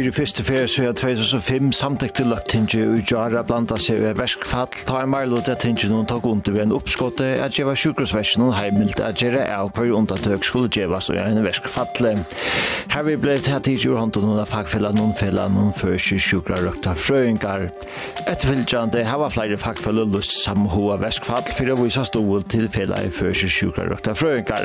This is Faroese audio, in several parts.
fyrir fyrste fyrir så er 2005 samtidig til løgtingi og Jara blanda seg ved verskfall ta i marlot at tingi noen tok under ved en oppskåte at gjeva sjukhusversen og heimilt at gjeva av hver undertøk skulle gjevas og en verskfall Her vi ble tatt i og noen fagfella noen fella noen fyrir sjukra røkta frøyngar Etterfylgjande hava flere fagfella lust samhoa verskfall fyrir å vise stål til fella i fyrir sjukra røkta frøyngar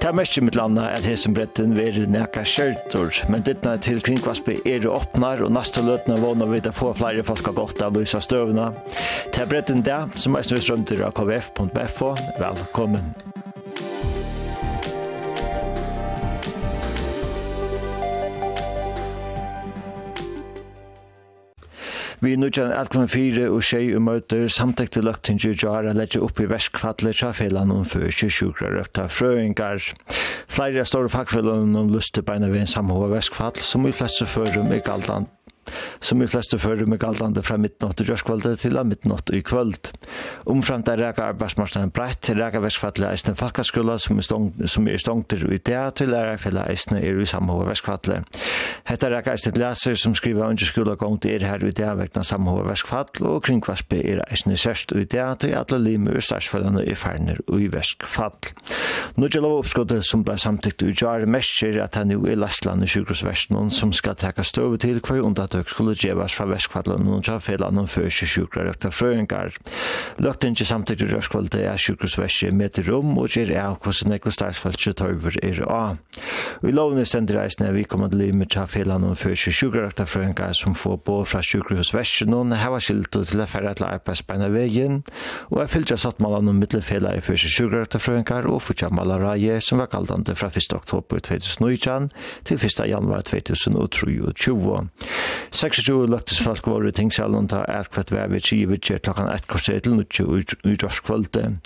Ta mest i mitt landa at hesen bretten veri nekka kjørtur men dittna til kringkvaspi er det åpnar, og neste løtene vågner vi til å få flere folk har gått av lysa støvna. Til bretten der, som er snøstrøm til akvf.fo. Velkommen. Vi er nødt til at kvann fire og tjei og møter samtidig til løgtingi og jar a leggja opp i verskfallet trafellan om fyrir kyrkjukra røkta frøyngar. Flere store fagfellan lyst til beina ved en samhova verskfall som i fleste fører med Galdland som i fleste fører med galdande fra midnatt i rørskvaldet til av midnatt i kvöld. Omframt er reka arbeidsmarsnaden breit, reka vestfattelig eisne falkaskulla som er, stong, som er stongter i det til lærerfella eisne er i samhova vestfattelig. Hetta reka eisne leser som skriver under skola gong til er her i det vekna samhova vestfattelig og kringkvaspe er eisne sørst i det til alle limer og starsfellene i ferner og i vestfattelig. Nå til lov oppskottet som ble samtikt i jar mest at han jo er lastland i som skal teka støve til hver undat tiltøk skulle gjevas fra vestkvallen og tja fela noen fyrir sjukra røkta frøyngar. ikke samtidig røskvalde er sjukrusversi med rom og gjer av hvordan ekko starsfaltje tøyver er a. Vi lovne stendir reisne vi kommer til med tja fela noen fyrir sjukra røkta frøyngar som får bo fra sjukrusversi noen heva skilto til a færa til arbeidsbeina vegin og er fylgja satt malan om mittelfela i fyrir sjukra røkta frøyngar og fyrir malaraje som var kaldande fra 1. oktober 2019 til 1. januar 2023. 26 løktes folk var i tingsalen ta et kvart vær ved tjie vidtje klokkan 1 korset til nutje ut års kvölde.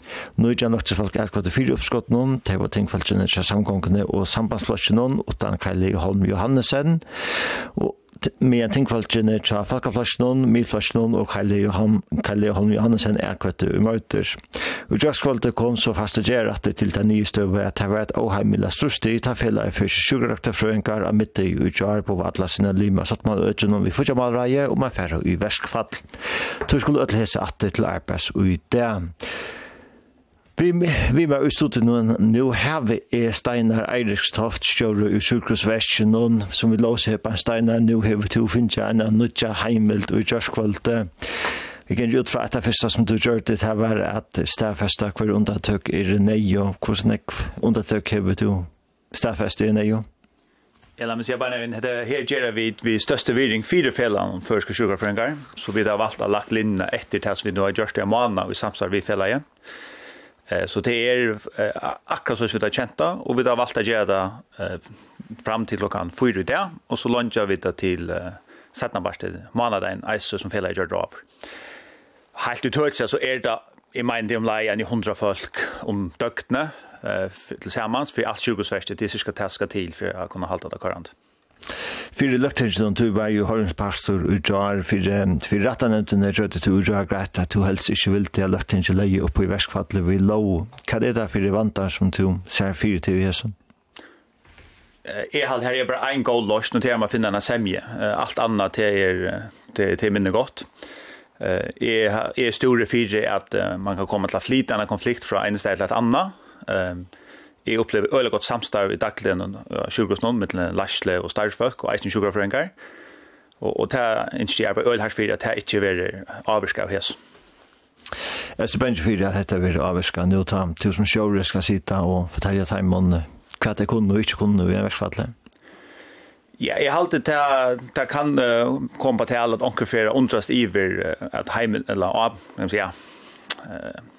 Nutje løktes folk et kvart fyri oppskott noen, det var tingfeltene til samgångene og sambandsflotjen noen, utan Kaili Holm Johannesen, og med en tingfalkene tja Falkaflasjonen, Milflasjonen og Kalle Johan, Kalle Holm Johansen er kvette i møter. Og Jørskvalde kom så fast og gjør at det til den nye støve at det var et åheimila største i tafella i første sjugerakta frøyngar av midt i utjar på vatla sina lima satt man øtjen om vi fyrir malreie og man færre i verskfall. Tog skulle øtla hese det til arbeids og i det. Vi, vi var ute stod til noen, nå har vi Steinar Eirikstoft, kjører i Sørkrosversjen, og som vi låser på Steinar, nå har vi to finnes en av nødja heimelt og i kjørskvalgte. Vi kan jo ut fra etter første som du gjør det her var at stafesta hver undertøk er nøyo. Hvordan undertøk har vi to stafesta er nøyo? Ja, la meg si bare nevn, her gjør vi vi største viring fire fellene om førske sjukkerføringer, så vi har valgt å lagt linjene etter til som vi nå har gjort det i måneden, og vi samsvar vi fellet igjen. Ja. Eh så det är eh, akkurat så vi har känt det och vi har valt att göra det eh, fram till klockan 4 i dag och så lunchar vi det till eh, sätta bara till månaden ISO som fälla gör av. Helt utökt så är det i mind dem lie en 100 folk om döktne eh tillsammans för allt 20 svärste det ska taska till för att kunna hålla det korrekt. Fyrir løgtingene du var jo høringspastor utjar, fyrir, fyrir rettanevntene rødde du utjar greit at du helst ikke vil til løgtingene leie oppe i verskfattelig vi lov. Hva er det fyrir vantar som du ser fyrir til Jesu? Jeg har her er bare en god løs, nå til jeg må finne en semje. Alt annet til er, til, til minne godt. Jeg er store fyrir at man kan komme til å flytende konflikt fra en sted til et annet jeg opplever øyelig godt samstarv i dagligen og sjukkerhusnån mellom lasle og Starsfolk og eisen sjukkerhusforeninger. Og, og det er ikke jeg arbeider øyelig her for at det ikke er avvirket av hese. Jeg er spennende for at dette er avvirket nå, ta tusen sjåre skal sitte og fortelle til om hva det kunne og ikke kunne i en verksfattelig. Ja, jeg halte til det kan uh, komme til at onker fyrir undrast iver at heimen, eller av, kan man sier, uh,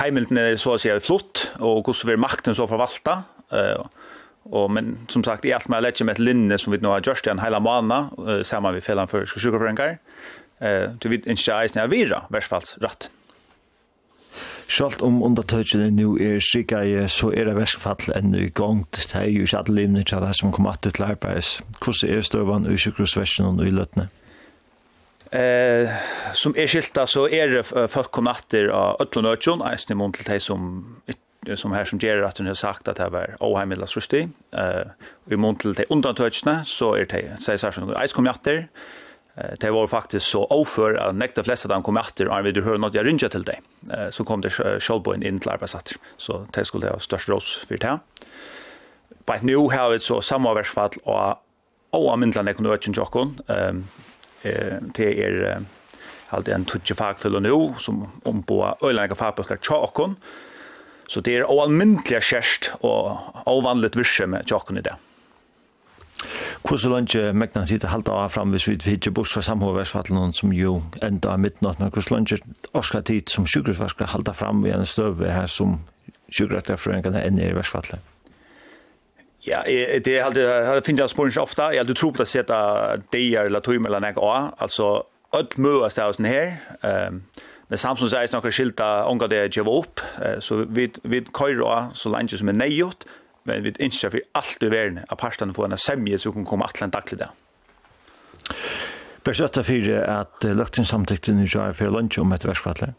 heimilden så å si flott, og hvordan vil makten så forvalta. Uh, og, men som sagt, i alt med å lette med et linje som vi nå har gjort i en hele måned, uh, sammen med fellene for sjukkerforeninger, uh, til vi ikke eisen er vira, i hvert fall rett. Sjalt om undertøkene nå er sikka så er det verskfall enn i gang. Det er jo ikke alle livene til det som kommer til arbeids. Hvordan er støvann i sjukkerforeningen og i løttene? eh som är skilta så är det folk kom åter av Ötlonötjon, i mun till dig som som här som ger att hon har sagt att det var ohemilla srusti. Eh vi mun till dig undantötsna så är det säger så här som kom åter. Eh det var faktiskt så oför att nekta flesta de kom åter och vi hör något jag ringa till dig. Eh så kom det Scholboin in till arbetsat. Så det skulle ha störst ros för det. But nu har vi så samma versfall och oamindlan ekon ötjen jockon Ehm eh, det är allt en tutje fagfylla nu som om ombå öjlanega fagpulkar chakon Så det är allmäntliga kjærst och ovanligt virse med chakon i det. Hvordan langt mekna sitte halda av fram hvis vi hittir bors fra samhovversfattelen som jo enda av midnatt, men hvordan langt orska tid som sjukresvarska halda fram i en støve her som sjukresvarska frøyngan enn er i versfattelen? Ja, det är alltid jag finner spår ofta. Jag du tror på att sätta det eller timme eller något. Alltså allt möjligt där sen här. Ehm Men Samsung säger några skilta ångar det jag upp. Så vi vi kör så länge som är nejot. Men vi inte för allt i världen. Apartan får en semje så kan komma attlan dagligt där. Persötta för att lökten samtyckte nu så är för lunch om ett värskvattlet.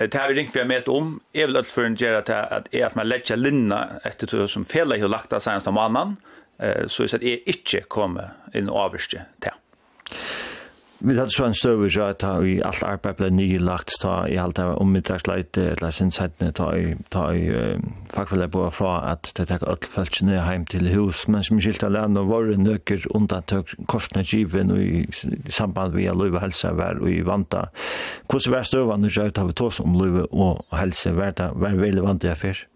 Det har vi ringt vi har med om. Jag vill alt en gera til at är att man lägger linna efter det som fel har lagt av senaste månaden. så jeg sier at jeg ikke kommer in och avvirke til. Vi hadde så en støve så at vi alt arbeid ble nye lagt, ta i alt det var ommiddagsleit, eller sin sættene, ta i, ta i uh, fagfellet på fra at det tek alt følelsene heim til hus, men som skilt av land og våre nøkker undantøk korsene given og i samband via løyve helse vær og i vanta. Hvordan var støvene så at vi tås om løyve og helse vær det, var veldig vant det før?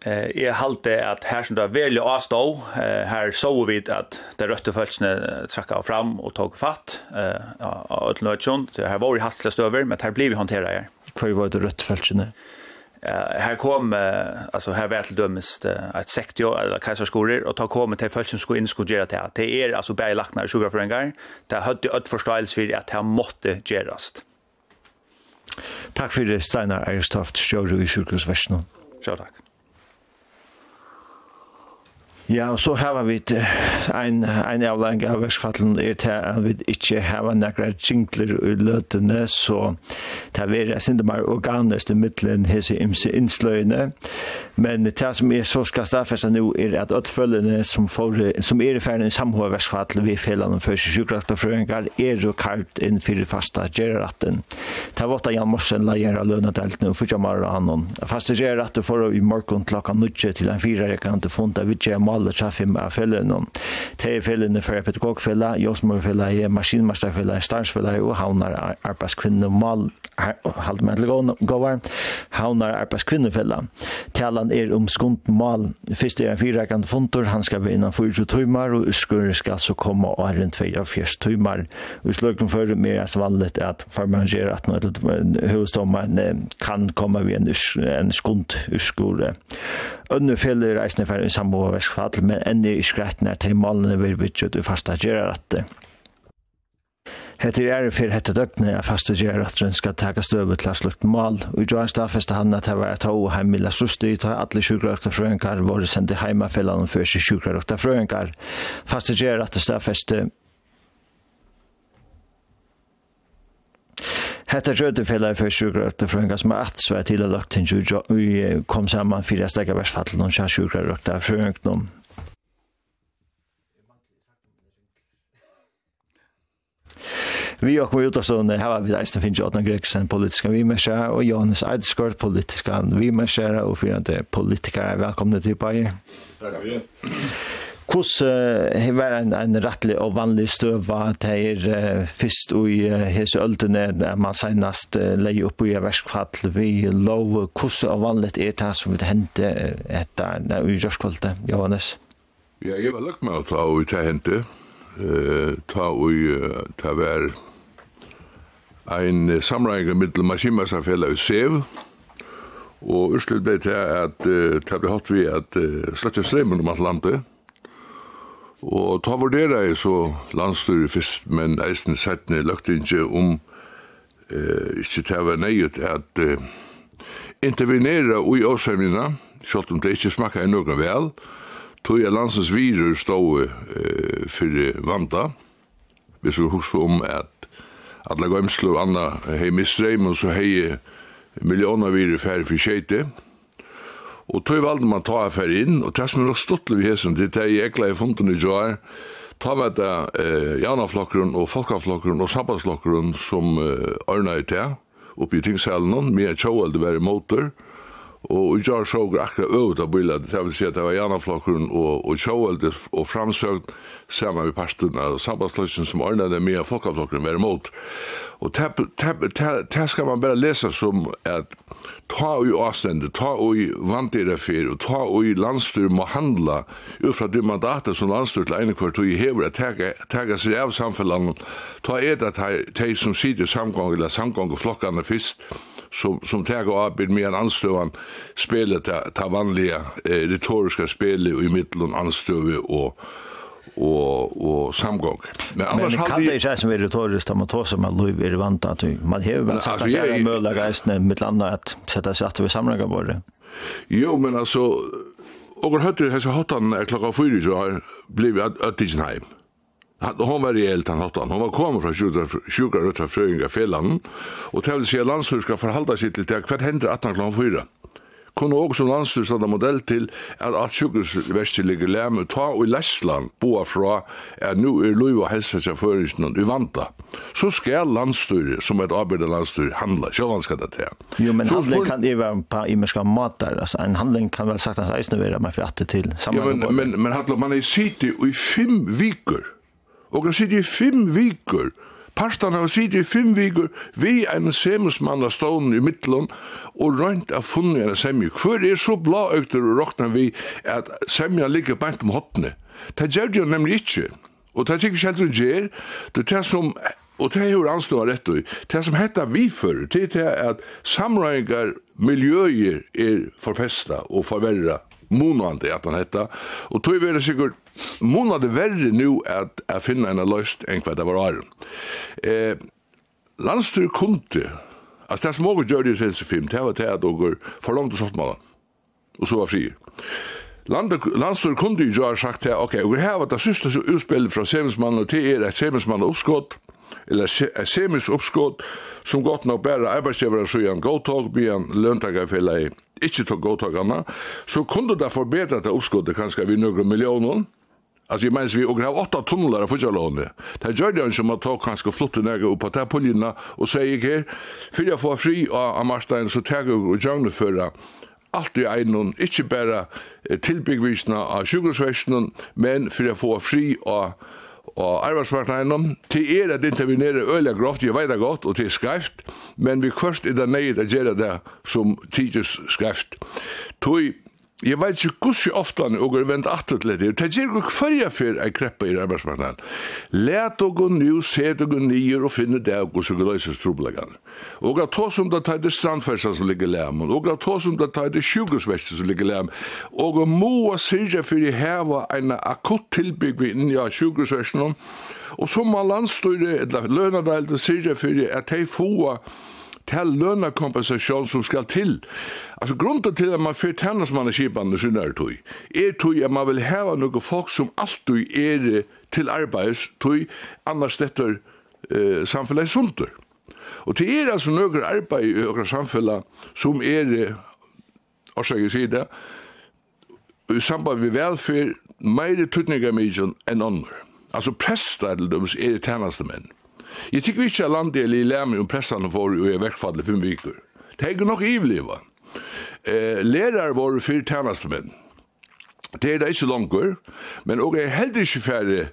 Eh jag halte att här som det var väl avstå här såg vi att det rötte fölsne tracka fram och tog fatt eh ja ett lötjon så här var ju hastlöst över men här blev vi hanterade er. Kvar var det rött fölsne. Eh här kom alltså här vart dömst ett sektio eller kejsarskolor och ta kom till fölsen skulle in skulle göra det. Det är alltså bäj lacknar sugar för en gång. Det hade ett förståelse för att här måste göras. Tack för det Steinar Aristoft, Sjörö i Sjukhuset Västnon. Ja, tack. Ja, og så har vi en, en avlang av verksfattelen er til at vi ikke har nekra jingler i løtene, så det er veldig sindemar organisk i midtelen hese imse innsløyene. Men det som er så skal stafästa nu er at ödföljande som, får, som er i färden i samhåverskvall vid sjukrakt og sjukraktorfröringar er jo kalt inn för fasta gjerratten. Det var åtta Jan Morsen lagera lönadelt nu för jammar och annan. Fasta gjerratten får i morgon klokka nutje til en fyra rekan till fonda vid jag maler traffim av fällen. Det är fällen för pedagogfälla, josmorfälla, maskinmasterfälla, stansfälla og havnar arbetskvinnor mal halvmäntelgåvar, havnar arbetskvinnor fälla. Talan Avtalen er om skund mal. Fyrst er en fyrakant funtor, han skal være innan 4 tøymar, og uskur skal så komme og er rundt 2 av 4 tøymar. Og sløkken for mer er vanligt at farmann at noe hovedstommeren kan komme ved en, en skund uskur. Ønne feller eisne for en sambo og veskfall, men enn er i skrettene til malene vil vi ikke fasta gjør at det. Hetta er ære fyrir hetta døgnet at faste gjer at den skal taka støve til slukt mal. Og i ta stafesta han at det var et hau heimila susti, ta alle sjukrakta frøyngar, våre sendi heimafellan fyrir seg sjukrakta frøyngar. Faste at det stafeste Hetta rødefellar fyrir sjukrakta frøyngar som er at svei til og lagt til kom saman fyrir jeg steg av versfallen og sjukrakta frøyngnum. Vi och vi utastående her var vi der som finnes Jotna greksen politiska vi og Johannes Eidskort politiska vi og och politikere. Velkomne til Pai. Takk Pajer. Tackar. Kus uh, var en, en rettelig og vanlig støva til er uh, først i uh, hese øltene er man senast leie opp i verskfall vi lov kus og vanlig er det som vil hente etter uh, i rørskvallet, Johannes? Ja, jeg var lagt med å ta og ta hente. uh, ta og uh, ta vær en samræðingar mittel Maskinmassafella við Sev, og urslut blei til at ta blei hatt við at slett strømmen um alt og ta vurdera jeg så landstyr fyrst, men eisen settni løkte um om eh, ikke ta å være at eh, intervenera ui åsheimina, sjålt om det smakka enn noen vel, tog jeg landsens virur stå eh, fyrir vanda, hvis vi husker om at alla gømslu og anna hei mistreim, og så hei millioner vire færre for skjeite. Og tog valde man ta affær inn, og tess med nok stått vi hesen, det er jeg ekla i funden i joar, ta med det eh, janaflokkeren og folkaflokkeren og sabbatflokkeren som eh, ordna i te, oppi i tingshallen, med tjåelde være motor, og Og i jar såg akkurat øvd av bilen, det vil si at det var Janaflokkeren og, og Kjåveldet og framsøkt sammen med parten og sambandsløsjen som ordnet det med Folkeflokkeren var imot. Og det skal man bare lese som at ta ui avstendet, ta ui vantirefer og ta ui landstyr må handla ut fra de mandater som landstyr til ene kvart og i hever at tega seg av samfunnet, ta er det de som sitter samgång eller samgång og flokkene fyrst, som, som tar av med en anstøvan spelet ta, ta vanlige eh, retoriska spelet i mittelen anstøve og og og samgång. Men annars men, hade det känns som är retoriskt man tar som att Louis är vant att man har väl sagt att det är möjliga reisne med landa att sätta sig att vi samlar bara. Jo, men alltså och hade det här så hatan klockan 4 så har blivit att det heim. Hon var reelt han hattan. Hon var kommet fra sjúkar sjúkar av frøynga fellan, og til vil si at skal forhalda seg til det hver hendra 18 kl. 4. Kunne også landsstyr standa modell til at alt sjukhusverset ligger lem ta og i Lestland boa fra at nu er lov og helsa seg føringen og uvanta. Så skal landsstyr, som et arbeid landsstyr, handla. Sjålan skal det til. Jo, men Så handling for... kan det være på imerska matar. Altså, en handling kan vel sagt at eisne være med fjatte til. Ja, men, men, men, men, í men, og í men, men, og kan sitte i fem viker, Parstan har sitt i fem viker, vi er en semusmann av stålen i middelen, og rønt av funnet en semju. Hvor er så blaøkter og råkna vi at semja ligger bænt om hotne? Det gjør det jo nemlig ikke, og det er ikke helt det gjør, det er det som Og det er jo anstående rett og det som hetta vi før. det er at samrøyngar miljøer er forpesta og forverra månande att han hette. Och tog vi det säkert månande värre nu att, att finna en löst enn vad det var är. Eh, landstyr kunde, alltså det som åker gör det i 65, det var det att åker för långt och sottmåla. Och så var fri. Landstyr kunde ju ha sagt det, okej, okay, vi har var det sista utspillet från Semensmannen och till er ett Semensmann uppskott eller semis uppskott som gott nog bära arbetsgivare så en godtag blir en löntagarfälla i ikke til godtakene, så kunne det forbedre det oppskottet kanskje vi noen millioner, Alltså jag menar vi och grav åtta tunnlar av förtjälån. Det gör det som att ta kanske flottet näga upp på täpoljerna och säger her, för jeg får fri av Marstein så tar jag och det förra alt i egnon, inte bara tilbyggvisene av sjukhusväsnen, men för jeg får fri av og arbeidsmarknaden til er at intervenere øyla grovt, jeg vet det godt, og til skreft, men vi kvørst er det nøyde å gjøre det som tidligst skreft. Tøy Jeg vet ikke hvordan ofte han og vendt atet litt. Det gjør ikke førje for jeg kreppe i arbeidsmarknaden. Let og gå nu, se og gå nyer og finne det og hvordan det løses trobeleggene. Og at to som det tar det strandfersen som ligger lem, og at to som det tar det sjukehusverset som ligger lem, og at må syrja for jeg heva en akutt tilbygg vi inn i sjukehusversen, og som må landstyret, eller lønadeltet, syrja for jeg at de får til lønakompensasjon som skal til. Altså, grunnen til at man fyrt hennes man er kibane sin er tog, er tog at man vil heva noen folk som alltid er til arbeids, tog annars dette eh, samfunnet sunter. Og det er altså noen arbeid i okra samfunnet som er, årsaker sier det, i samband med velferd, meire tutningar mykjon enn andre. Altså, prestar til dømes er. Jeg tykker ikke at landet er lille med om pressene for å gjøre verkfallet fem viker. Det er nok ivliva. Eh, lærere var fyrt tjenestemenn. Det er det ikke langt, men også er heller ikke færre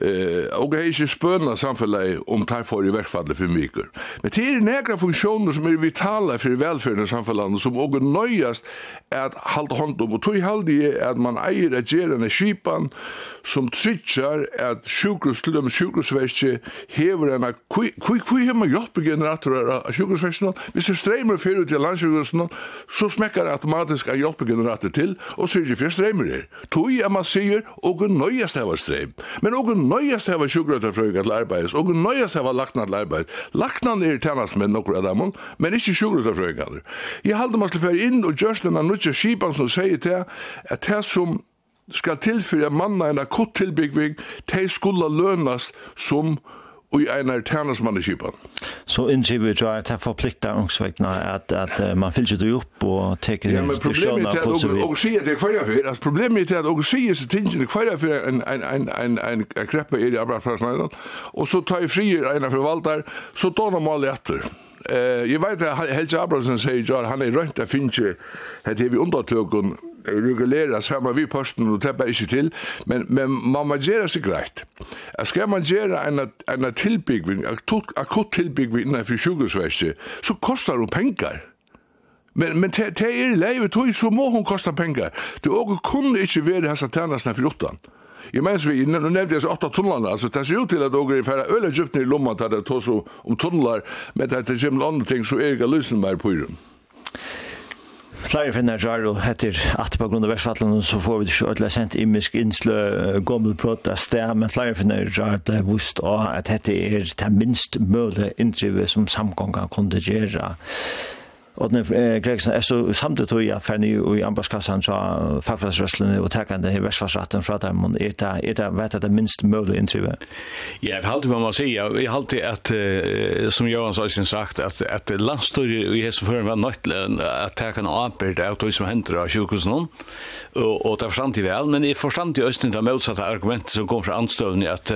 Eh, og jeg er ikke um samfunnet om tar for i verkfallet for mykker. Men det er nekra funksjoner som er vitale for velferden i samfunnet, som og nøyast er at halda hånd om, og tog halde at man eier at gjerene skipan, som trykker at sjukhus til dem sjukhusverket hever enn at hvor har man hjelpegeneratorer av sjukhusverket? Hvis det streimer fyrir til landsjukhusen, så smekker det automatisk en hjelpegenerator til, og så er det fyrir streimer. Tog er man sier og nøyast hava streim. Men og nøyast hava sjukkrøytarfrøyga til arbeids, og nøyast hava lakna til arbeids. Lakna er tennast med nokkur av dem, men ikkje sjukkrøytarfrøyga. Jeg halde man til fyrir inn og gjørst denne nutja skipan som sier til at det som skal tilfyrir manna en akutt tilbyggving, de skulle lønast som sjukkrøytarfrøyga i einar tænesmanneskipan. Så innskiver vi tror at det forplikter ångsvekna at, at man fyllt det opp og teker ja, men problemet er at og sier det kvarja for, at problemet er at og sier seg tingene kvarja for en, en, en, en, en kreppe er i arbeidsplassen og så tar jeg frier en av forvalter så donar mal etter. Eh, jeg vet at Helge Abrahamsen sier, han er rønt, jeg finner ikke, at vi undertøkken, regulera samma vi posten og täppa inte til, men, men man må gjera seg Jag ska man göra en tilbyggving, akutt tilbyggving innanfor sjukhusväske så kostar det pengar. Men, men det er leivet tog, så må hon kosta pengar. Du og kunn ikkje være hans tjenestene for åttan. Jeg mener vi, nu nevnte jeg så åtta tunnlar, altså det ser ut til at åker i færre djupt ned i lomma, tar det um om tunnlar, men det er sem annað ting, så er jeg løsning mer på flere finner rar og heter at på grunn av versfattelen så får vi ikke ordentlig sendt imisk innslø gommel prøtt av sted, men flere finner rar ble vust av at dette er det minst mulig inndrivet som samgången kunne gjøre Og den Gregsen er så samtidig tog jeg ferdig i ambasskassan fra fagplassrøslene og takkende i versfarsratten fra dem, og er det, er det, vet at det minst mulig inntrivet? Ja, jeg halte man må si, jeg halte at, som Johan Søysen sagt, at, at landstyret i hese føren var nødt til at takkende anbyrd av tog som hender av sjukhusene, og, og det er forstand til vel, men jeg forstand til Østene det motsatte argumentet som kom fra anstøvende, at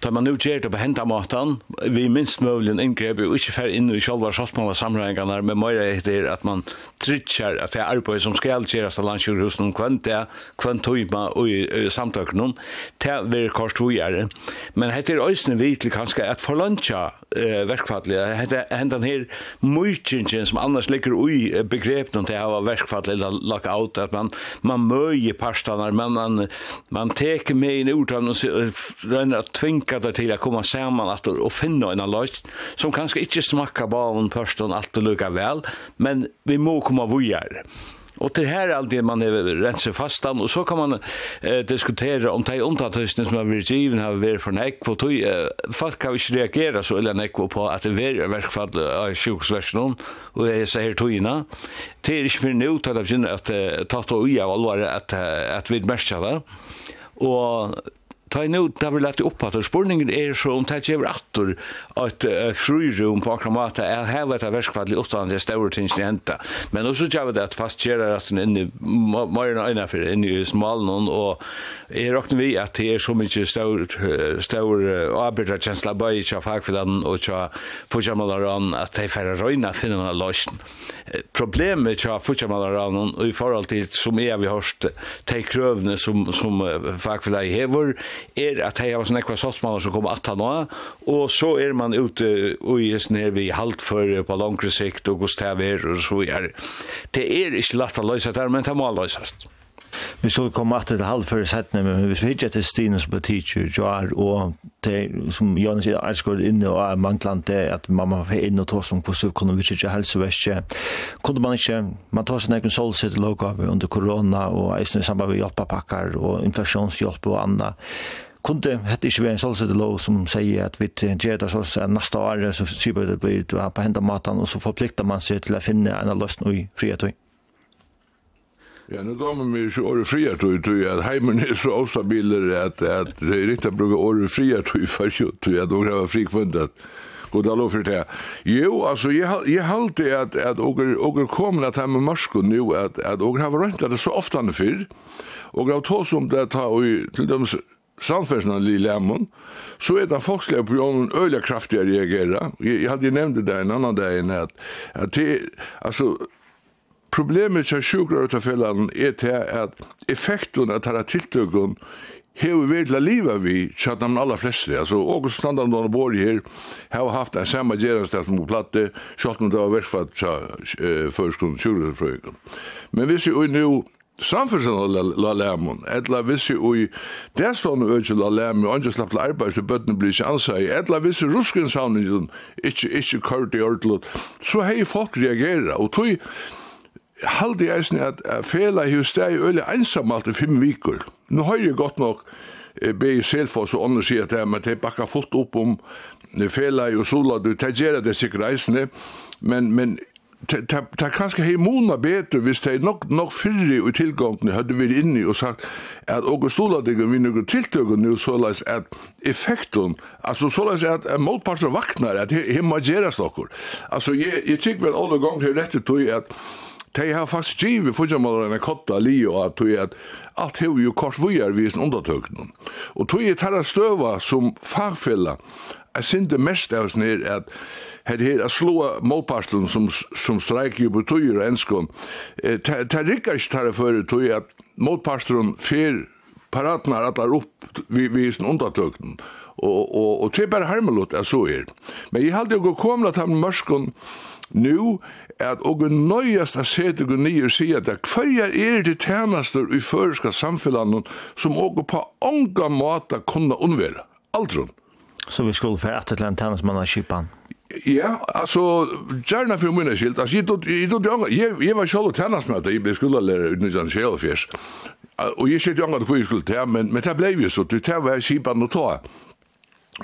tar man nu gjør det på henta maten, vi minst mulig inngrep og ikke fer inn i sjølva av sammenhengene, men mer etter at man trykker at det er arbeid som skal gjøres av landsjøkhusen, kvann det, kvann tøyma og i samtøkene, vi er kort vågjere. Men hette er øyne vitlig kanskje at for lunsja eh, verkfallet, hette hentan her mykingen som annars ligger ui begrepen til å ha verkfallet eller lockout, at man, man møyer parstene, men man, man teker med inn i ordene og rønner at tving tvinka det til å komme sammen at og finne en løst, som kanskje ikke smakker bare om pørsten alt og lukker vel, men vi må komme vujere. Og til her er alltid man renser fastan, og så kan man eh, diskutere om de omtattøysene som har vært givet har vært for nekk, og tog, eh, folk har ikke reageret så ille nekk på at det er i hvert av sjukesversjonen, og jeg sier togene. Det er ikke for nå til at jeg begynner at eh, tatt og ui av alvor at, at vi merker det. Og ta i nu, da vi lagt opp at spurningen er så om det gjør atter at uh, frurum på akkurat måte er her hevet av verskvallig utan det større ting tingene henta. Men også gjør vi det at fast gjør det at den inne morgen øyne for inne i smalen og jeg råkner vi at det er så mye stør større arbeidere kjensla bøy tja fagfilladen og tja fortjammalaran at de færre røyna finner en løsning. Problemet tja fortjammalaran og i forhold til som er vi hørst de krøvene som, som fagfilladen hever er at hei av sånne ekva sottmannar som kommer at nå, og så er man ute ui nere vi halt for på langre sikt og gustav er og så er. Det er ikke lagt å løysa det men det må løysast Vi skulle komme att till halvför settene, men vi hittet til Stine som på teacher Joar, och till som Jonas säger jag skulle in och manglant det att mamma var in och ta som på kunne vi inte hälsoväske. Kunde man inte man tar sig någon solsätt låg av under corona och i samband med hjälppackar och inflationshjälp och annat kunde hette ikke være en solsett lov som sier at vi gjør det sånn neste år, så sier vi det blir på hendet maten, og så forplikter man seg til å finne en løsning i frihet. Ja, nu damer mig så året fria tog ju att hemmen är så ostabiler att att det är riktigt att bruka året fria tog ju för ju tror jag då gräva frikvundet. Och då lov för det. Jo, alltså jag jag hållte att att åker åker kommer att hemma marsko nu att att åker har runt det så ofta när för. Och jag tås som det tar och till dem samfärsna lilla Lämmon, så är den på en öliga kraftiga reagera. Jag, jag hade ju nämnt det där en annan dag innan att, att det, alltså, Problemet til sjukkerarutafellene er til at effekten av denne tiltøkken hever vi til å liva vi tjatt de aller fleste. Altså, Åkos standard og bor her har haft en samme som på platte, tjatt om det var verkfatt tjatt eh, førskolen, sjukkerarutafellene. Men hvis vi nu samfunnsland la lemon, etla vissi ui derstående økjel la lemon, og andre slapp til arbeid, så bøttene blir ikke ansai, etla vissi ruskensavningen, ikke, ikke kørt i ordlut, så hei folk reagera, og tog, halde jeg eisen at fela hos deg øyla einsamalt i fem vikur. Nå har jeg godt nok be i selfos og ånden sier at det, men det bakka fullt opp om fela og sola, du tegjer det sikkert eisene, men, men ta kanskje hei mona betur hvis det er nok, nok fyrri og tilgångene hadde vi inni og sagt at og stola deg vi nukker tiltøkken nu såleis at effektun altså såleis at motparten vaknar at himma gjerast okkur altså jeg, jeg tykk vel alle gong hei rett tog at de har faktisk givet fyrtjamaler enn kotta li og at tog at alt hev jo kors vujar vi sin undertøknum. Og tog er tarra støva som fagfella jeg sindi mest av oss nir at her her a slå målparsten som, som streik jo betyr Eh ta rikkar ikke fyrir tog at målparsten fyr paratnar atlar upp vi, vi sin undertøknum og, og, og det er bare jeg så er. Men jeg haldi jo gå komla til mørskon nu, at og nøyast a sete gu nyer sier at hver er det tjenester i føreska samfellanen som og på onga måta kunna unnvera, Aldrun. Så vi skulle få et eller annet tjenestmann av kipan? Ja, altså, gjerne for mine skilt. Altså, jeg, jeg, jeg, jeg var selv med tjenestmøte, jeg ble skolelærer i 1924. Og jeg sier jo annet hvor jeg skulle til, men, men det ble jo så, det var kipan å ta.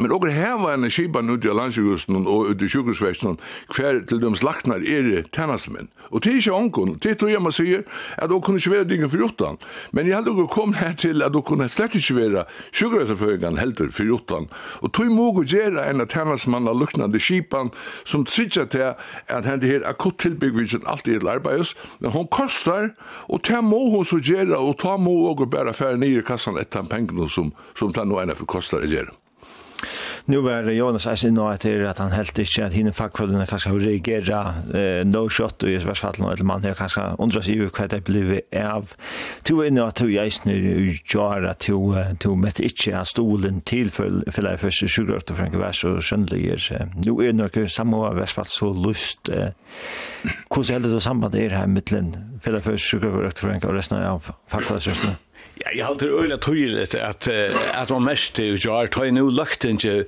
Men og her var en skipan ut i landsjukhusen og ut i sjukhusvesten hver til dem slaknar er tænastmenn. Og det er ikke onkon, det er tog jeg må sier at okkur kunne ikke være dingen for utan. Men jeg hadde okkur kom her til at okkur kunne slett ikke være sjukhusetterføyngan helter for utan. Og tog må gå gjøre en av tænastmann av luknande skipan som tritja til at henne her akutt tilbyggvisen alltid er arbeids, men hon kostar og ta må hon så gjøre, og ta må okkur bare fære nye i kassan etter pengene som, som ta nå enn for kostar å gjøre nu var Jonas alltså nå att det at han helt ikkje at hine fackförbundet kanskje har reagera eh, no shot og i värsta fall eller man har kanskje undra undrar jo kva det blir av. To inne at to är nu at to to met ikkje har stolen til for for det første sjukt och Frank Vars och Schöndliger nu är nog samma fall så lust hur ser det samband er her mellom for det første sjukt og Frank og resten av fackförbundet Ja, jag har det øyla tydligt att att man mest det gör ta nu ikke inte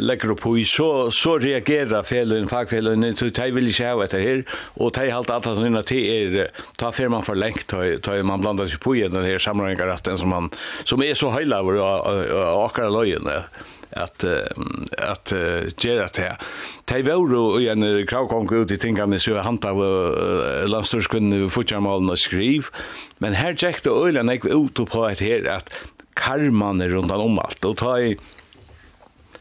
legger på i så så reagerar felen fackfelen så de vil ikke ha det här och tar halt alt att nynna till er ta för man for lengt ta man blandar sig på i den här sammanhanget som man som är så hela och och akar lojen at at gera det. Tei vóru og ein kravkong út í tingan so handa landstyrskvinnu futjarmalen og skriv, men her gekk det øyla nek ut på at her at karman er rundan om alt og ta i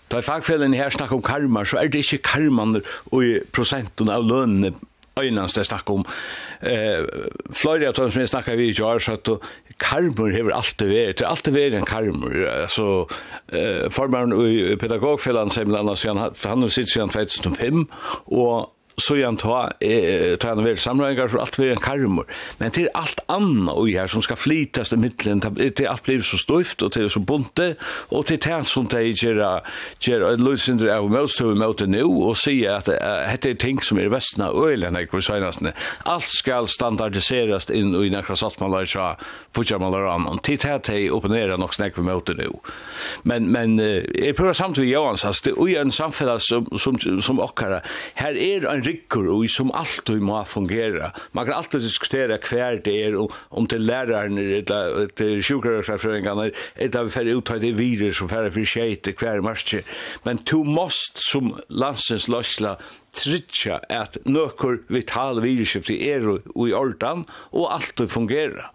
Ta fagfellen her snakk om karma, så er det ikke karman og prosenten av lønene øynene det snakker om. Eh, Fløyre av tog som jeg snakker vi i Jar, så at karmur hever alltid vært, det er alltid vært en karmur. Altså, eh, formaren i pedagogfellan, Seimel Andersen, han har sitt siden 2005, og så jag ta eh ta en väl samlingar så allt blir en karmor. Men till allt annat och här som ska flytas till mitten till allt blir så stöft och till så bunte och till tärn som det ger ger en lösning av most to mot nu och se att det är ting som är västna ölen jag vill säga. Allt ska standardiseras in i några satsmalar så fortsätter an om till här till upp och ner och snack mot nu. Men men är på samtidigt Johans det är en samhälle som som som ochkara. Här är en rikker og som alltid må fungera. Man kan alltid diskutera hver det er, om, om til lærerne, eller til sjukrørsafrøringene, eller vi fer uttatt i virus som fer for skjeit hver marsje. Men to måst som landsens løsla tritja at nøkker vital virusskifte er og i ordan og alt fungera.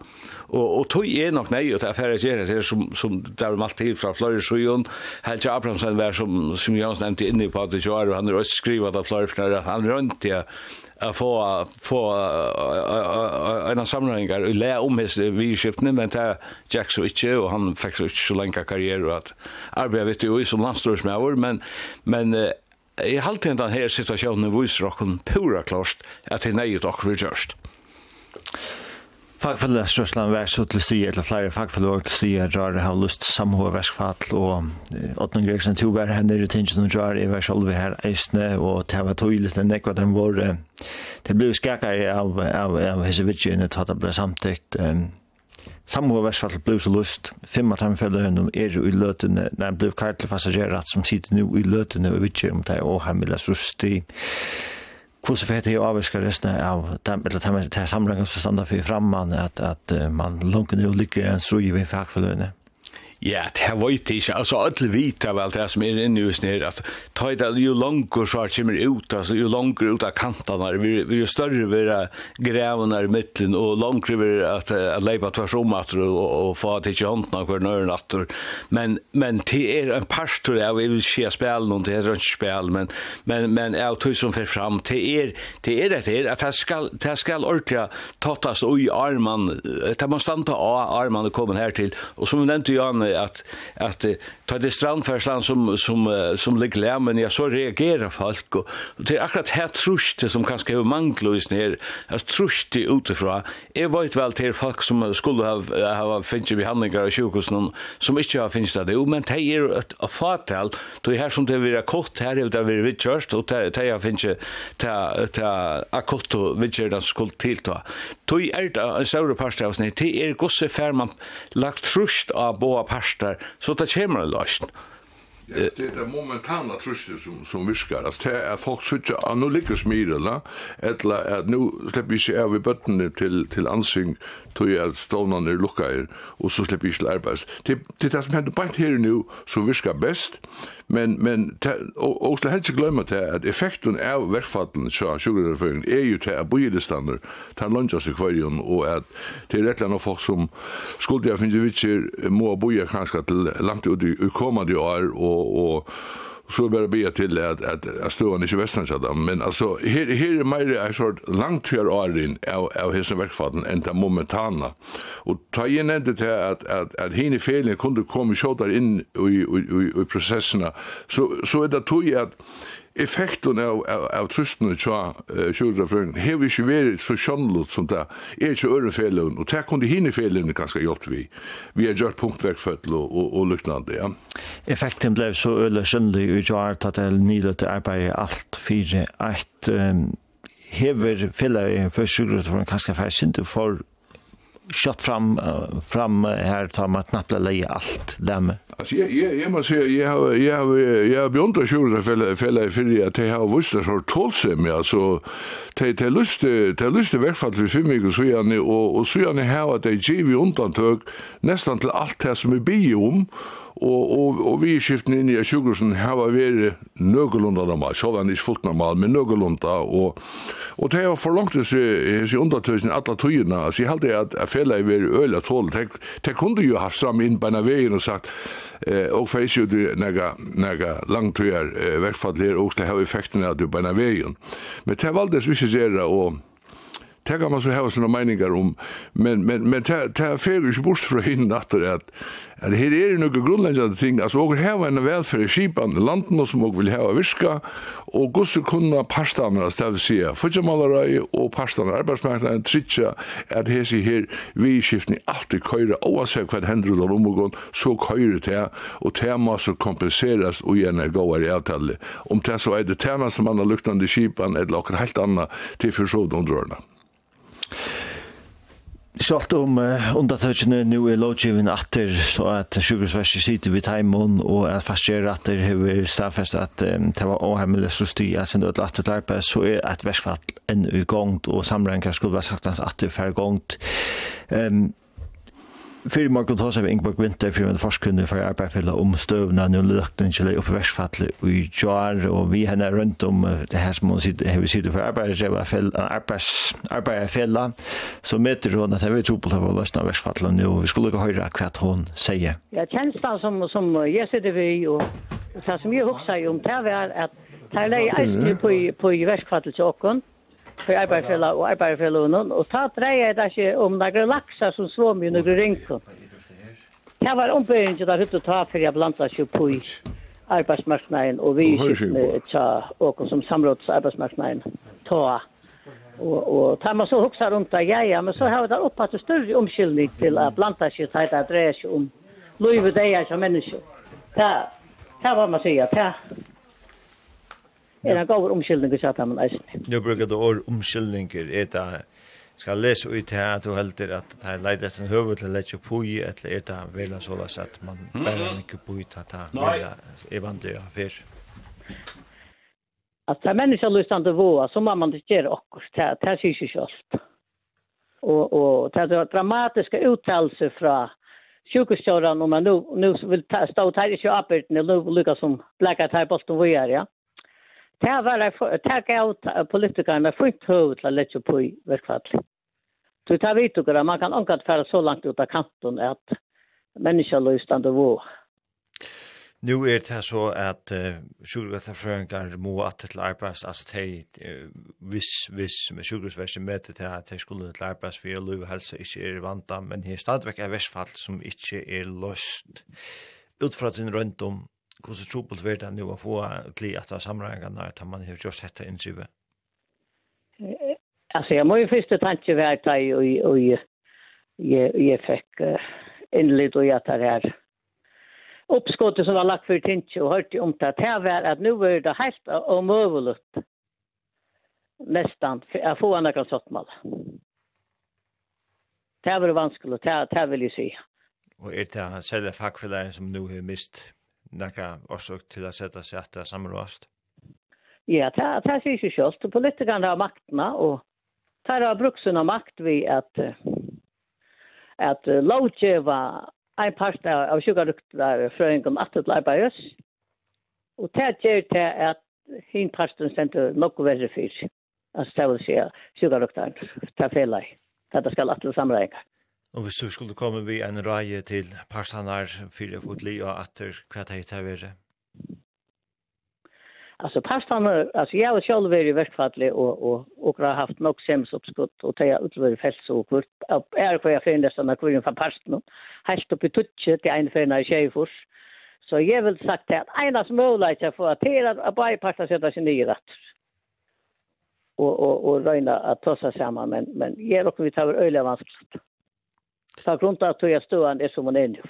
Og, og tøy er nok nei, og det er færre gjerra det som, som der om til fra Florida Sujon, Helge Abrahamsen var som, som Jans nevnte inne på det jo og han har også skrivet av Fløyre han rundt ja, a få få en samling och lä om his skiftne men ta Jack så inte och han fick så inte så länge karriär och att arbeta vet ju som landslagsmästare men men i halvtiden den här situationen visar och pura klart att det är ju dock för just. Fagfellesrøsland vær så til styr, eller flere fagfeller til styr, drar har lyst samhå verskfall, og Åtnum Gregsen tog vær henne i tingen som drar i vers olve her eisne, og det var tog litt enn ekva den vår, det ble skakka av, av, av hese vidtjene, tatt det ble samtikt, Samhå verskfall blev så lust. Fem av dem fellene er i løtene. Nei, blev kartel passasjerat som sitter nu i løtene og vidtjer om det og han hemmelig rusti hvordan får det avviska resten av dem, eller dem, det er samlingen som stander for framman at, at man lunken jo ligger en strøy ved fagforløyene. Ja, det har vært inte. Alltså, alla vita väl det som är inne just husen Att ta i det ju långt så kommer ut, alltså, ju långt ut av kantene, vi, vi större vid det grevene i midten, og langer vil att, att lejpa tvärs om at och, och få at ikke hånden av hver nøren men, men det är en pastor jag vill vil ikke spille noen, det är inte spel, men, men, men jag tog som för fram, det är det är det her, att det ska, det skal ordentlig tattast i arman, det må standa av arman och komma här till. Och som vi nevnte jo, at at ta det strandfärslan som som som ligger lär men jag så reagerar folk och det är akkurat här truste som kanske hur manglös ner att truste utifrån är vart väl till folk som skulle ha ha finns behandlingar sjukhus sjukhusen som inte har finns det. Men det är ett fatal. Då är här som det vill kort här det vill vi körst och det det finns ta ta akott och vi kör det skulle tillta då är det en stor pasta det är gosse färman lagt trust av boa parter så det kommer en lösning. Ja, det er det momentana trösten som, som viskar. Altså, det er folk som inte, ah, nu ligger smirela, eller at nu slipper vi sig av i bøttene til, til ansyn, tog jag att stånarna är luckade, og så slipper vi sig til arbeids. Det, det er det som hender bara her nu som viskar bäst, Men, men og, og helst ikke det at effekten av verkfallen så sjukkerreføringen er jo til at ta tar lønnsast i kvarjon og at til rett og folk som skulle jeg finne vitser må boja kanskje til langt ut i kommande år og, og så bara be till att att att stå i västern så men alltså här här är mer en sort långt till årin av av hisen verkfaden än det momentana. Och ta in det till att att att hine felen kunde komma så där in i i i processerna så så är det tog att effekten av, av, av trusten og tja uh, sjordafrøyden hever ikke vært så sjannlott som det er ikke øre ørefelen, og det kunne hine felene ganske gjort vi. Vi har gjort punktverkføttel og, og, og lyknande, ja. Effekten ble så øle sjannlig og gjør at det er nydelig arbeid alt fire, at um, hever fellet for sjordafrøyden kanskje færre sinte for kött fram uh, fram här tar man knappt lägga allt lämme. Alltså jag jag jag måste säga jag har jag har jag har bjont och det fälla fälla för att det har visst det så tål sig med alltså te te lust te lust verkfall för fem mig så jag och och så jag har att det givet undantag nästan till allt det som är bi om og, og, og vi skiftene inn i sjukhusen her var vært nøgelunda normal, så var han ikke fullt normal, men nøgelunda, og, og det var for langt å se undertøysen alle tøyene, så jeg halte at jeg føler jeg var øl og tål, det kunne jo haft sammen inn på en veien og sagt, eh, og for ikke du nega, nega langtøyer, eh, hvertfall her, og det har effekten at du på en veien. Men det valgtes vi ikke gjøre, og Det kan man så ha sina meningar om, men, men, men det er fyrir ikke bort fra hinn at det at her er noen grunnleggjande ting, altså åker heva en velferd i skipan i landen som åker vil heva virka, og gosse kunna parstane, det vil si, fyrtjamalarøy og parstane arbeidsmarknaden tritja, at her sier her vi i vidskiftning alltid køyre, oavsett hva hendru av omgån, så køyre det, og det må så kompenseres og gjerne gåar i avtale. Om det så er det tjenestemann og luktande skipan, eller åker helt anna til fyrsod under årene. Sjalt om uh, undatøkene nu er lovgivin atter, så at sjukhusverset sitter vid teimen, og at fastgjør atter hever stafest at um, det var åhemmelig så styr at sin ødel atter larpe, så er et versfall enn ugongt, og samrengar skulle være sagt at atter færre gongt. Um, Fyrir morgon tås av Ingeborg Winter, fyrir med forskunni for arbeidfella om støvna, nu løkten til oppe versfattelig i jar, og vi henne rundt om det her som hun hever sitte for arbeidsfella, så møter hun at jeg vil tro på det var løsna versfattelig nu, vi skulle ikke høre hva hun sier. Ja, tjenstan som, som jeg sitter vi, og det som jeg huksa om, det er at det er leie eisne på, på versfattelig til åkken, för arbetsfälla och arbetsfälla och och ta dreja det inte om några laxar som svår i några rinkor. Det var omböjning till att jag ta för jag blandar sig på i arbetsmarknaden och vi är tja och som samråds arbetsmarknaden ta och och tar man så huxar runt där ja ja men så har det upp att större omskillning till att blanda sig ta det dreja sig om Louis Vuitton som människa. Ja, det var man säger, ja er en gav omskyldning til at han eisen. Du bruker du år omkyldninger, er det skal lese ut her at du helder at det er leidt etter høvet til å lette på i, eller er det vel så løs at man bare ikke på i at det er vant til å ha fyr? At det er mennesker lyst løsende våre, så må man ikke gjøre akkurat, det er syk ikke alt. Og, og det er dramatiske uttalelser fra sjukhuskjøren, om man nu, nu vil ta, stå her i kjøpert, eller lukka som blekker her på Boston Voyer, ja det var det er gav politikerne fullt høy til å lette på i virkfattelig. Så det er vet dere, man kan omgå fære så langt ut av kanten at mennesker løsende vår. Nu er det så at uh, sjukværtafrøyngar må at til arbeids, altså de, uh, hvis, hvis med sjukværtafrøyngar møter til at de skulle til arbeids for løy og helse ikke er vanta, men det er stadigvæk er vestfall som ikke er løst. Ut fra din røndom, hur så trubbelt vart det nu att få kli att ta samlingarna att man har just sett hetta inskrivet. Alltså jag måste först tanke vart jag och och jag jag fick inledd och jag tar här uppskottet som var lagt för tinge och hört om det här var att nu var det helt omöjligt nästan att få en annan sånt mal. Det var vanskligt, det, det vill jag säga. Och är det här sälja fackförlägen som nu har mist nekka årsøk til å sette seg etter samråst? Ja, det er sier ikke kjøst. Politikerne har maktene, og det har brukt sin makt ved at at lovgjeva en part av sjukarukter frøyngen at det arbeides. Og det gjør til at hin parten sender noe verre fyrt. Altså det vil si sjukarukter til fellet. Det skal at det samreier. Og hvis du skulle komme vi en røye til parstanar fyrir fotli og atter, hva det heter vi det? Alltså parstanar, alltså jag har själv varit i verkfallet och, och, och har haft nog semsuppskott och tagit utlöver fält och kvart. Är kvar jag finner sådana kvarn för parstanar. Helt upp i tutsche till en förna i Så jag vill sagt att ena möjlighet för att till att bara parstanar sätta sig ner rätt och och och räna att tossa samman men men ger och vi tar öliga vanskligt. Så grund att jag står an som en är nu.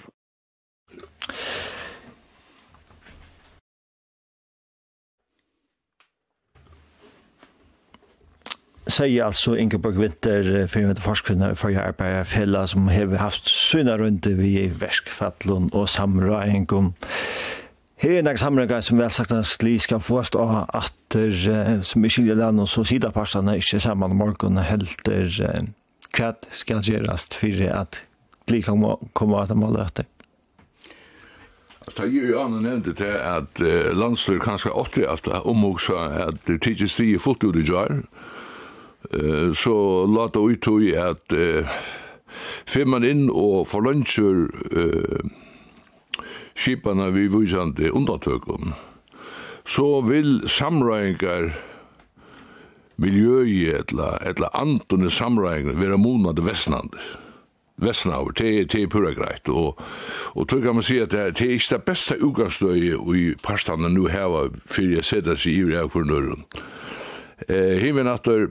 säger alltså Ingeborg Winter för med forskarna för jag på fälla som har haft synar runt vi i väskfallon och samröring Her er en samrengar som vel sagt at sli skal fåst av at som i skilje land og så sida passene ikke saman morgen helter hva skal gjøres for at Glikland må komme at mål etter? Altså, jeg jo annen nevnte til at uh, landstyr kanskje åtti at omhugsa at det tidsi stri fullt ut i jar, eh, så lata ut i at uh, fyr man inn og forlønnsur uh, skipene vi vusande undatøkum, så vil samrøyngar miljøi etla, etla antone samrægner være monade vestnande. Vestnauer, det, er, det er pura greit, og, og tog kan man si at det, det er ikke det beste utgangsstøy i parstene nu heva fyrir jeg seta seg i av for nøyren. Eh, himen atter,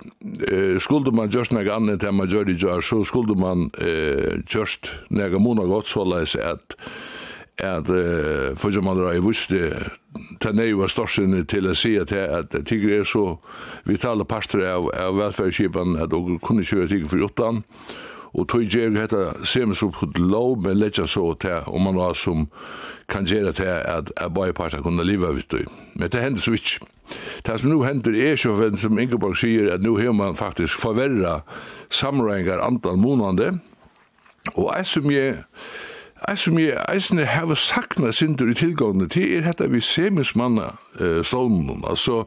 eh, skulle man just nega annet enn man gjør det jar, så skulle man eh, just nega mona godt såleis at eh, at uh, for som andre jeg visste ta nei var storsinne til å si at, at tigger er så vitale parter av, av velferdskipen at og kunne kjøre tigger for utan. Og tog jeg hetta sem så på lov men letja så til om man var som kan gjøre til at jeg bare parter kunne leva vitt men det hender så ikke. Det som nu hender er så, som Ingeborg sier, at nu har man faktisk forverra samreiningar antall månande, og jeg som jeg Jeg som jeg eisne heve sakna sindur i tilgående til er hetta vi semismanna eh, stolmen, altså,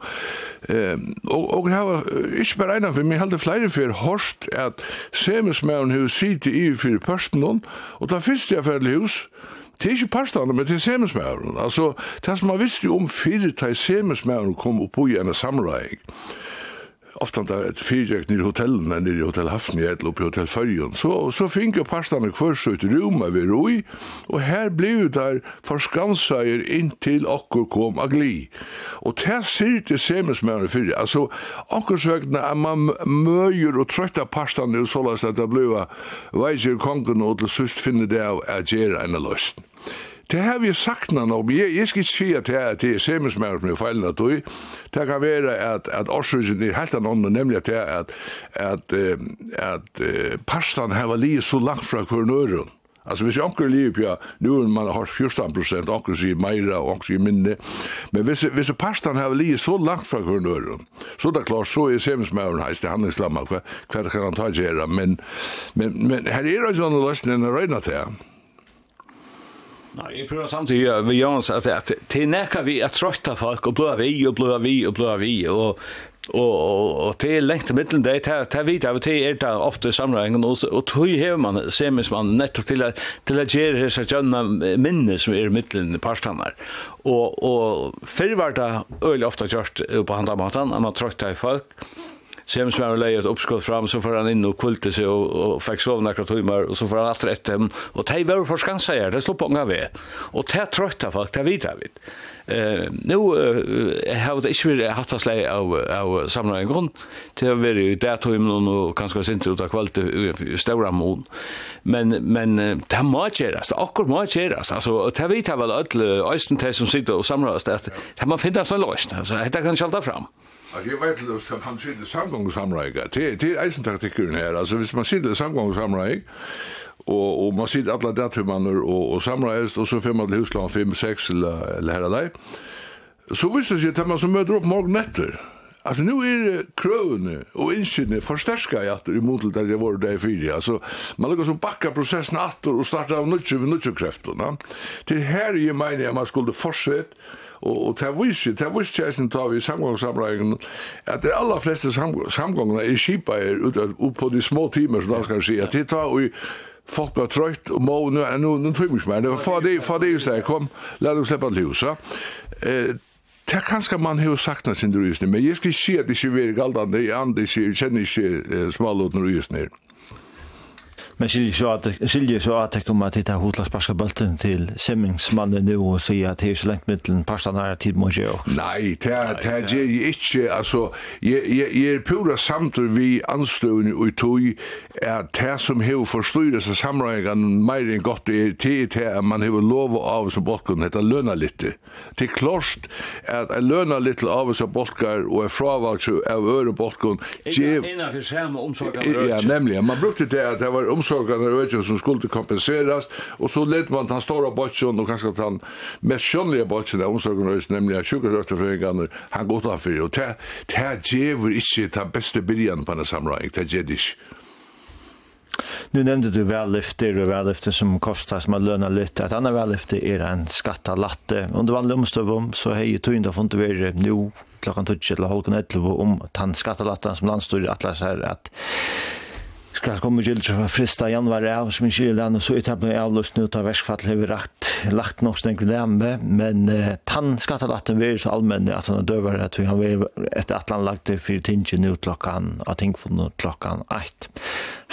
uh, og, og hava, ikke bare eina for meg, heldig flere for hårst at semismann har sitt i fyrir pørsten og da fyrst jeg fyrir hos, Det er ikke parstane, men det er semismæren. Altså, det som man visste om fyrir til semismæren kom opp i en samræg, ofta där ett fyrjök nere i hotellen när nere i hotell Hafni eller uppe i hotell Färjön så så fick jag pastarna kvar så i rum vi roi och här blev där förskansar in till okkur kom agli och där ser det semes mer för alltså och sökna att man möjer och trötta pastan och så lås att det blev vad jag kongen och till sist finner det att göra en lösning Det har vi sagt nå, men jeg, jeg skal ikke si at det er, det er semismæret med feilene at du. Det kan være at, at årsøsene er helt annet, nemlig at det er at, at, at, at pastan har livet så langt fra hver kvarnøren. Altså hvis anker livet på, nu er man har 14 prosent, anker sier meira, og anker sier minne. Men hvis, hvis pastan har livet så langt fra hver kvarnøren, så er det klart, så er semismæren heist det handlingslamma, hva, hva kan han ta gjøre, men, men, men her er det jo sånn løsning enn å røyna til Nei, jeg prøver samtidig samtidigt med Jans at, at til nekka vi att trötta folk og blå vi og blå vi og blå vi og og og til lengt middelen det ta ta vit av til er ta ofte samlingen og og tøy hevur man semis man nettopp til til at gera hesa janna minnes som er middelen parstanar og og fyrir var ta øll ofta gjørt på handa matan man trøkta i folk Sem som har lejet uppskott fram så får han inn og kulte seg og, og fick sova några timmar og så får han efter ett hem og tej var for skansa är det slår på gång av och det trötta folk det vet jag vet eh nu har det inte hatt att slei av av samla en grund till att vara i där tog og och sint ut av kvalt stora mån men men det måste göras det akkurat måste göras alltså det vet jag väl öll sum som sitter och samlas att man finner så lösning altså. Det kan skälta fram. Alltså jag vet løs at man sitter i samgångssamreik. Det, är er eisentaktikkeren här. Alltså hvis man sitter i samgångssamreik, og, og man sitter alle datumanner og, og samreist, og så får man til husland 5-6 eller, eller her og der, så visste det seg at man som møter opp morgen etter. Altså, nu er krøvene og innsynene forsterska i atter, imot til det jeg var der i fire. Altså, man lukkar som bakka prosessen atter og starta av nutje ved nutje kreftene. Til her jeg mener jeg man skulle fortsette Og, og ta vísi ta vísi jeg ta við i samgångssamleggingen, at de aller fleste samgångene er skipa er ute på de små timer, som skal sier, at de tar og folk blir trøtt og må, nu er nu tøymings mer, det var for det, for det så kom, la oss slippe til så Eh, Det kanskje man har sagt sin rysning, men jeg skal ikke si at det ikke er galdende, jeg kjenner ikke smalåten rysning. Men Silje så att skiljer så att det kommer att titta hotla sparska bulten till Semmingsmannen nu och säga att det är så långt mellan pastarna här tid måste jag också. Nej, det det ger ju inte alltså jag jag är pura samt vi anstående och tog är det som hur förstyrra sig samrågan mer än gott är tid till man hur lov av så bocken heter löna lite. Det klart att löna lite av så bockar och är fråvalt av öre bocken. Ge innan för skärma omsorgen. Ja, nämligen man brukte det att det var orsakene av som skulle kompenseras og så lette man den store bøtjen, og kanskje den mest skjønnelige bøtjen av orsakene av økjen, nemlig at sjukkerøkterforeningene, han gått av for, og det gjever ikke den beste byrjan på en samling, det gjever ikke. Nu nämnde du vällifter och vällifter som kostar som har löna lite. Ett annat vällifter är en skatta latte. Under vanlig omstövom så har ju tynda fått inte vara nu klockan 12 eller halv 11 om tann skatta latte som landstyrer att läsa här att skal komme gild fra frista januari av som ikke er den, og så er etabler jeg avløst nå av verskfall har vi rakt, lagt nok stengt nærme, men uh, tann skattelatten vil så allmenn at han er døver at han etter at han lagt til fire tinge nå klokkan, for tingfunnet klokkan eit.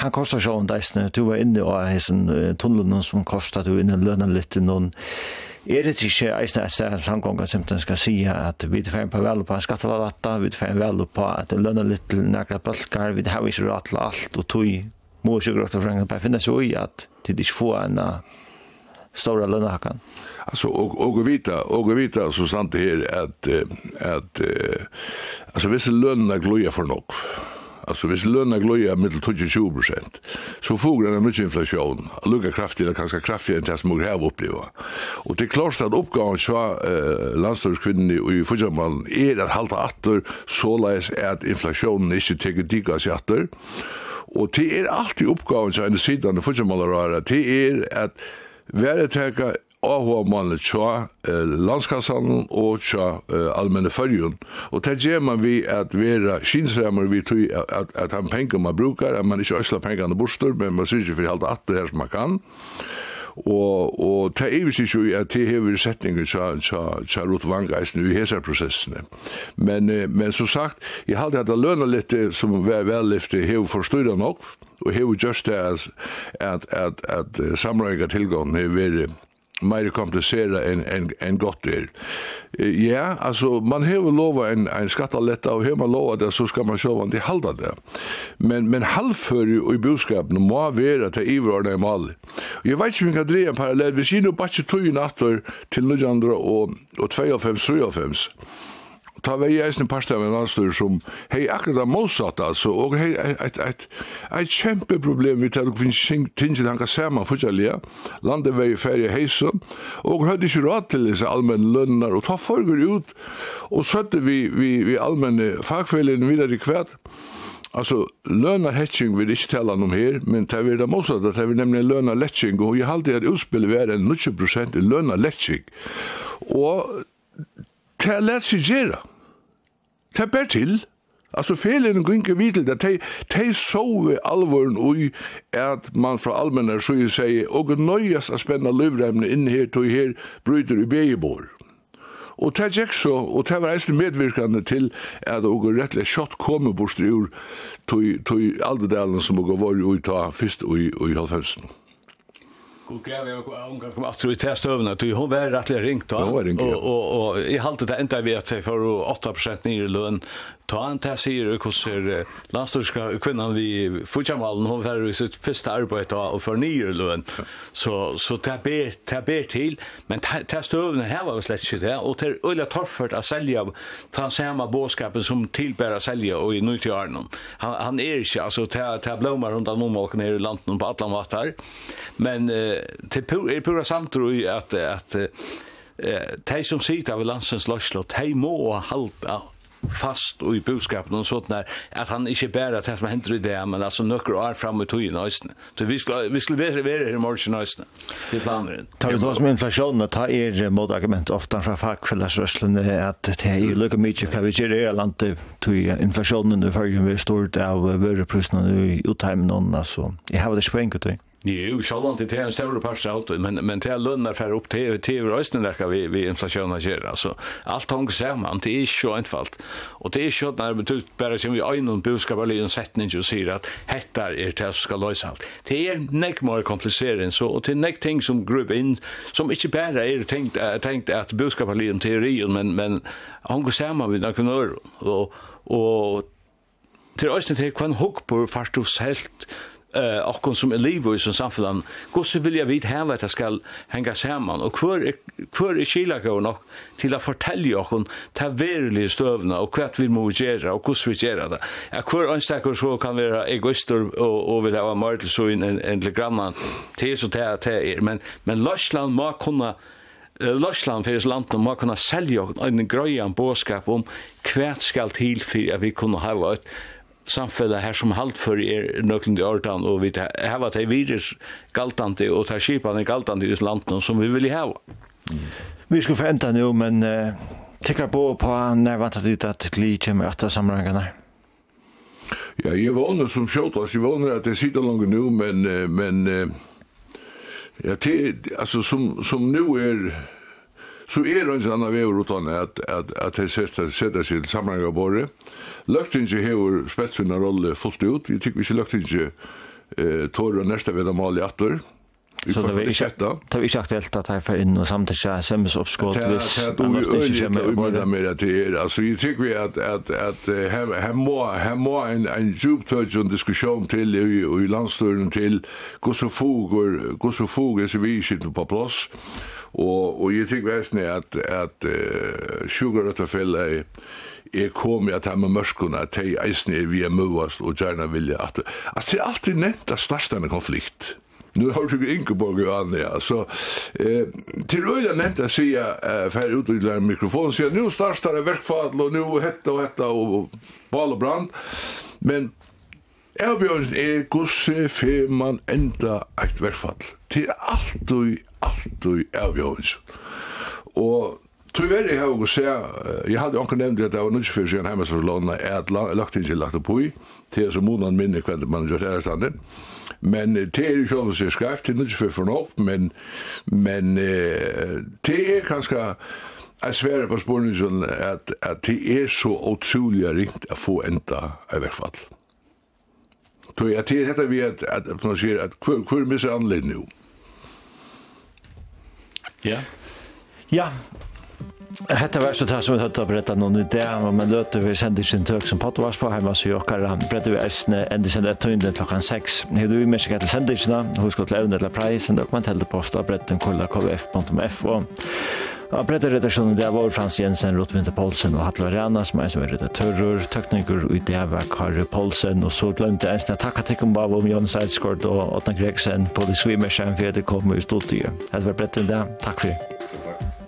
Han kostar sånn deisne, du var inne og heisen tunnelen som kostar, du var inne og lønner litt noen er det ikke eisne et sted samgånga som den skal si at vi får på vel på skattelatta, vi får vel på at det lønner litt til nærkere balkar, vi har ikke råd til alt, og tog må ikke grått og frengene på finne seg i at det ikke får en stora lønnakan. Alltså och och vita och vita så sant det här att att alltså vissa löner gloja för något. Alltså hvis lønna gløya mittel 20 prosent, så får den mykje inflation, lukka kraftig, eller kanskje kraftig enn det som må heve oppleva. Og det er klart at oppgaven så eh, landstørskvinnen i Fudjamallen er at halta atter, såleis er at inflationen inte teker dikka seg atter. Og det er alltid oppgaven så enn sidan i Fudjamallarara, det är att vara täcka og mann tja eh, landskassan og tja eh, allmenne fyrjun. Og det gjør man vi at vera kinsremmer vi tog at, at, han penger man brukar, at man ikke øsla pengene bostur, men man syns ikke for halda at det her som man kan. Og, og det er visst ikke at det hever setningen tja, tja, tja rot Vangeisen i hese prosessene. Men, eh, men som sagt, jeg halda at det lønner litt som var vellifte hever forstyrra nok, og hever just det at, at, at, at, at samrøyga tilgående hever mer komplisera än en en gott är. Ja, alltså man har lovat en en skattaletta och hur man lovat det så ska man köra det halda det. Men men halvför i boskapen må vara att i det mal. Jag vet inte om jag kan dra en parallell. Vi ser nu bara tog natter till 1900 och, och 2 5 92-93 ta vei eisen parsta av en anstyr som hei akkurat av motsatt altså, og hei eit, eit, eit kjempe problem vi tar og tingin tingene han kan sema fortjellige, landet vei ferie heise, og høyde ikke råd til disse allmenne lønner, og ta forgur ut, og søtte vi, vi, vi allmenne fagfellene videre i kvært, Alltså löna hatching vill inte tala om här, men det är det måste att det är nämligen löna hatching och jag hade ett utspel var en 90 i löna hatching. Och det lät sig göra. Det ber til. Altså, felen gynker vi til det. De, de sove alvoren ui at man fra så sju sier, og nøyast a spenna livremne inn her, tog her, bryter i beigebor. Og det gikk så, og det var eisne medvirkande til at og rettelig kjøtt kom bort ur tog, tog alderdelen som og var ui ta fyrst ui, ui halvhøsten god gav jeg och hon kom efter i testövna du, hun var rettelig ringt da. Hun då och och Og jeg halte det enda vi at jeg får 8% nye lön ta han til sier hos er landstorska kvinnan vi Futsjamalen, hon færre i sitt første arbeid og for nye løn. Så, så det ber, det ber til, men det støvene her var slett ikke det, og det er øyla torfert å selja ta samme båskapen som tilbæra selja og i nøytjørnen. Han, han er ikke, altså det blomar rundt om og nere i landen på alle måter, men det er pura samtrøy at, at, at, Eh, tei som sita at, at, loslot, tei at, halda fast och i budskapen og sånt der, at han ikke bærer det som hender i det men altså nøkker år frem i tog i nøysene. Så vi skulle vi skulle være her i morgen i nøysene. Det planen. Tar du oss som inflation och ta er motargument ofta från fackföreningsrörelsen att det er ju lika mycket kan vi gjør i landet till inflasjonen, för ju vi stort av vøreprusene i utheimen altså. Jeg har det ikke spänkt ut. Jo, sjálvant det är en större part out men men till lönna för upp till till rösten där vi vi inflationen sker Så allt hong saman det är så einfalt. och det är så när det ut bara som vi en budskap eller en setning og säger att hettar är det ska lösa allt det är näck mer komplicerat så och till näck ting som grupp in som inte bara är tänkt tenkt att budskap eller en teori men men hänger samman med några och och till östen till kvann hook på fast du selt eh och som elever i som samfunn gosse vill jag vid här vart ska hänga samman och kvar kvar är skilla gå nog till att fortälja och ta verkliga stövna och kvart vi måste göra och hur vi gör det jag kvar anstack så kan vara egoister och och vill ha mer så in en telegramman till så där där men men Lashland må kunna Lashland för land må kunna sälja en gröjan boskap om kvart skall till för att vi kunna ha ett samfellet her som halt for er nøklen til ordan, og vi heva til virus galtande og tar skipene galtande i landen som vi vil ha. Mm. Vi skal få enda nu, men uh, tikka på på når vant at det at li kommer etter samrangene. Ja, jeg våner som sjåtas, jeg våner at det sitter langt nu, men, men uh, ja, til, altså, som, som nu er så er det en sånn av vever utan at, at, at de setter, setter seg til sammenheng av båret. Løgtinge hever spett sin rolle fullt ut. Vi tykker ikke Løgtinge eh, tårer og neste ved male i atter. Så det var ikke, det var ikke aktuelt at jeg får inn og samtidig semmes oppskått hvis man ikke kommer. Det er det umiddag med det til er. Altså, jeg tykker vi at, at, at her, må, her må en, en djuptøk og diskusjon til i, i landstøren til hvordan foger, hvordan foger så vi ikke på plass. Og, og jag tycker väl at, at uh, sugar att fälla är er komi at ha med mørskuna at hei eisni er vi er møvast og gjerna vilja at at det er alltid nevnt at snarst konflikt. Nu har du Ingeborg og Anja, så eh, til øyla nevnt jeg sier, eh, fer ut og lær mikrofonen, sier, nu startar det verkfall, og nu hetta og hetta, og bal og brand, men Erbjørnsen er gosse fer man enda eit verfall. Til altui, altui Erbjørnsen. Og Tui veri hef og se, jeg hadde onker nevnt at det var nudge fyrir siden heimes for låna er lagt inn lagt opp i, til som munan minne kvendt man gjør ærestandet. Men det er jo ikke over seg skreft, det er nudge fyrir fornoft, men, men det er kanskje Jeg sverer på spørningen at, at det er så utrolig ringt å få enda i hvert fall. Tog jeg til dette vi at, at, at man sier at hvor, hvor mye anledd nå? Ja. Ja. Hetta var så tas sum hetta høtta bretta noen i det, men løte vi sendir sin tøk som var på heima så jokkara. Bretta vi eisne endi sende et tøynde klokkan 6. Hevur du vi mersker til sendersina, husk å til evne eller preisen, dokumentelle posta bretta kolla kvf.fo. Og bretteredaksjonen det var Frans Jensen, Rotvinter Poulsen og Hatla Rana, som er som er redaktører, tekniker, og det var Kari Poulsen, og så glemte jeg eneste takk at jeg kom om om Jon Seidskort og Otna Gregsen på det svimerskjerm for at det kom i studiet. Det var brettet det. Takk for det.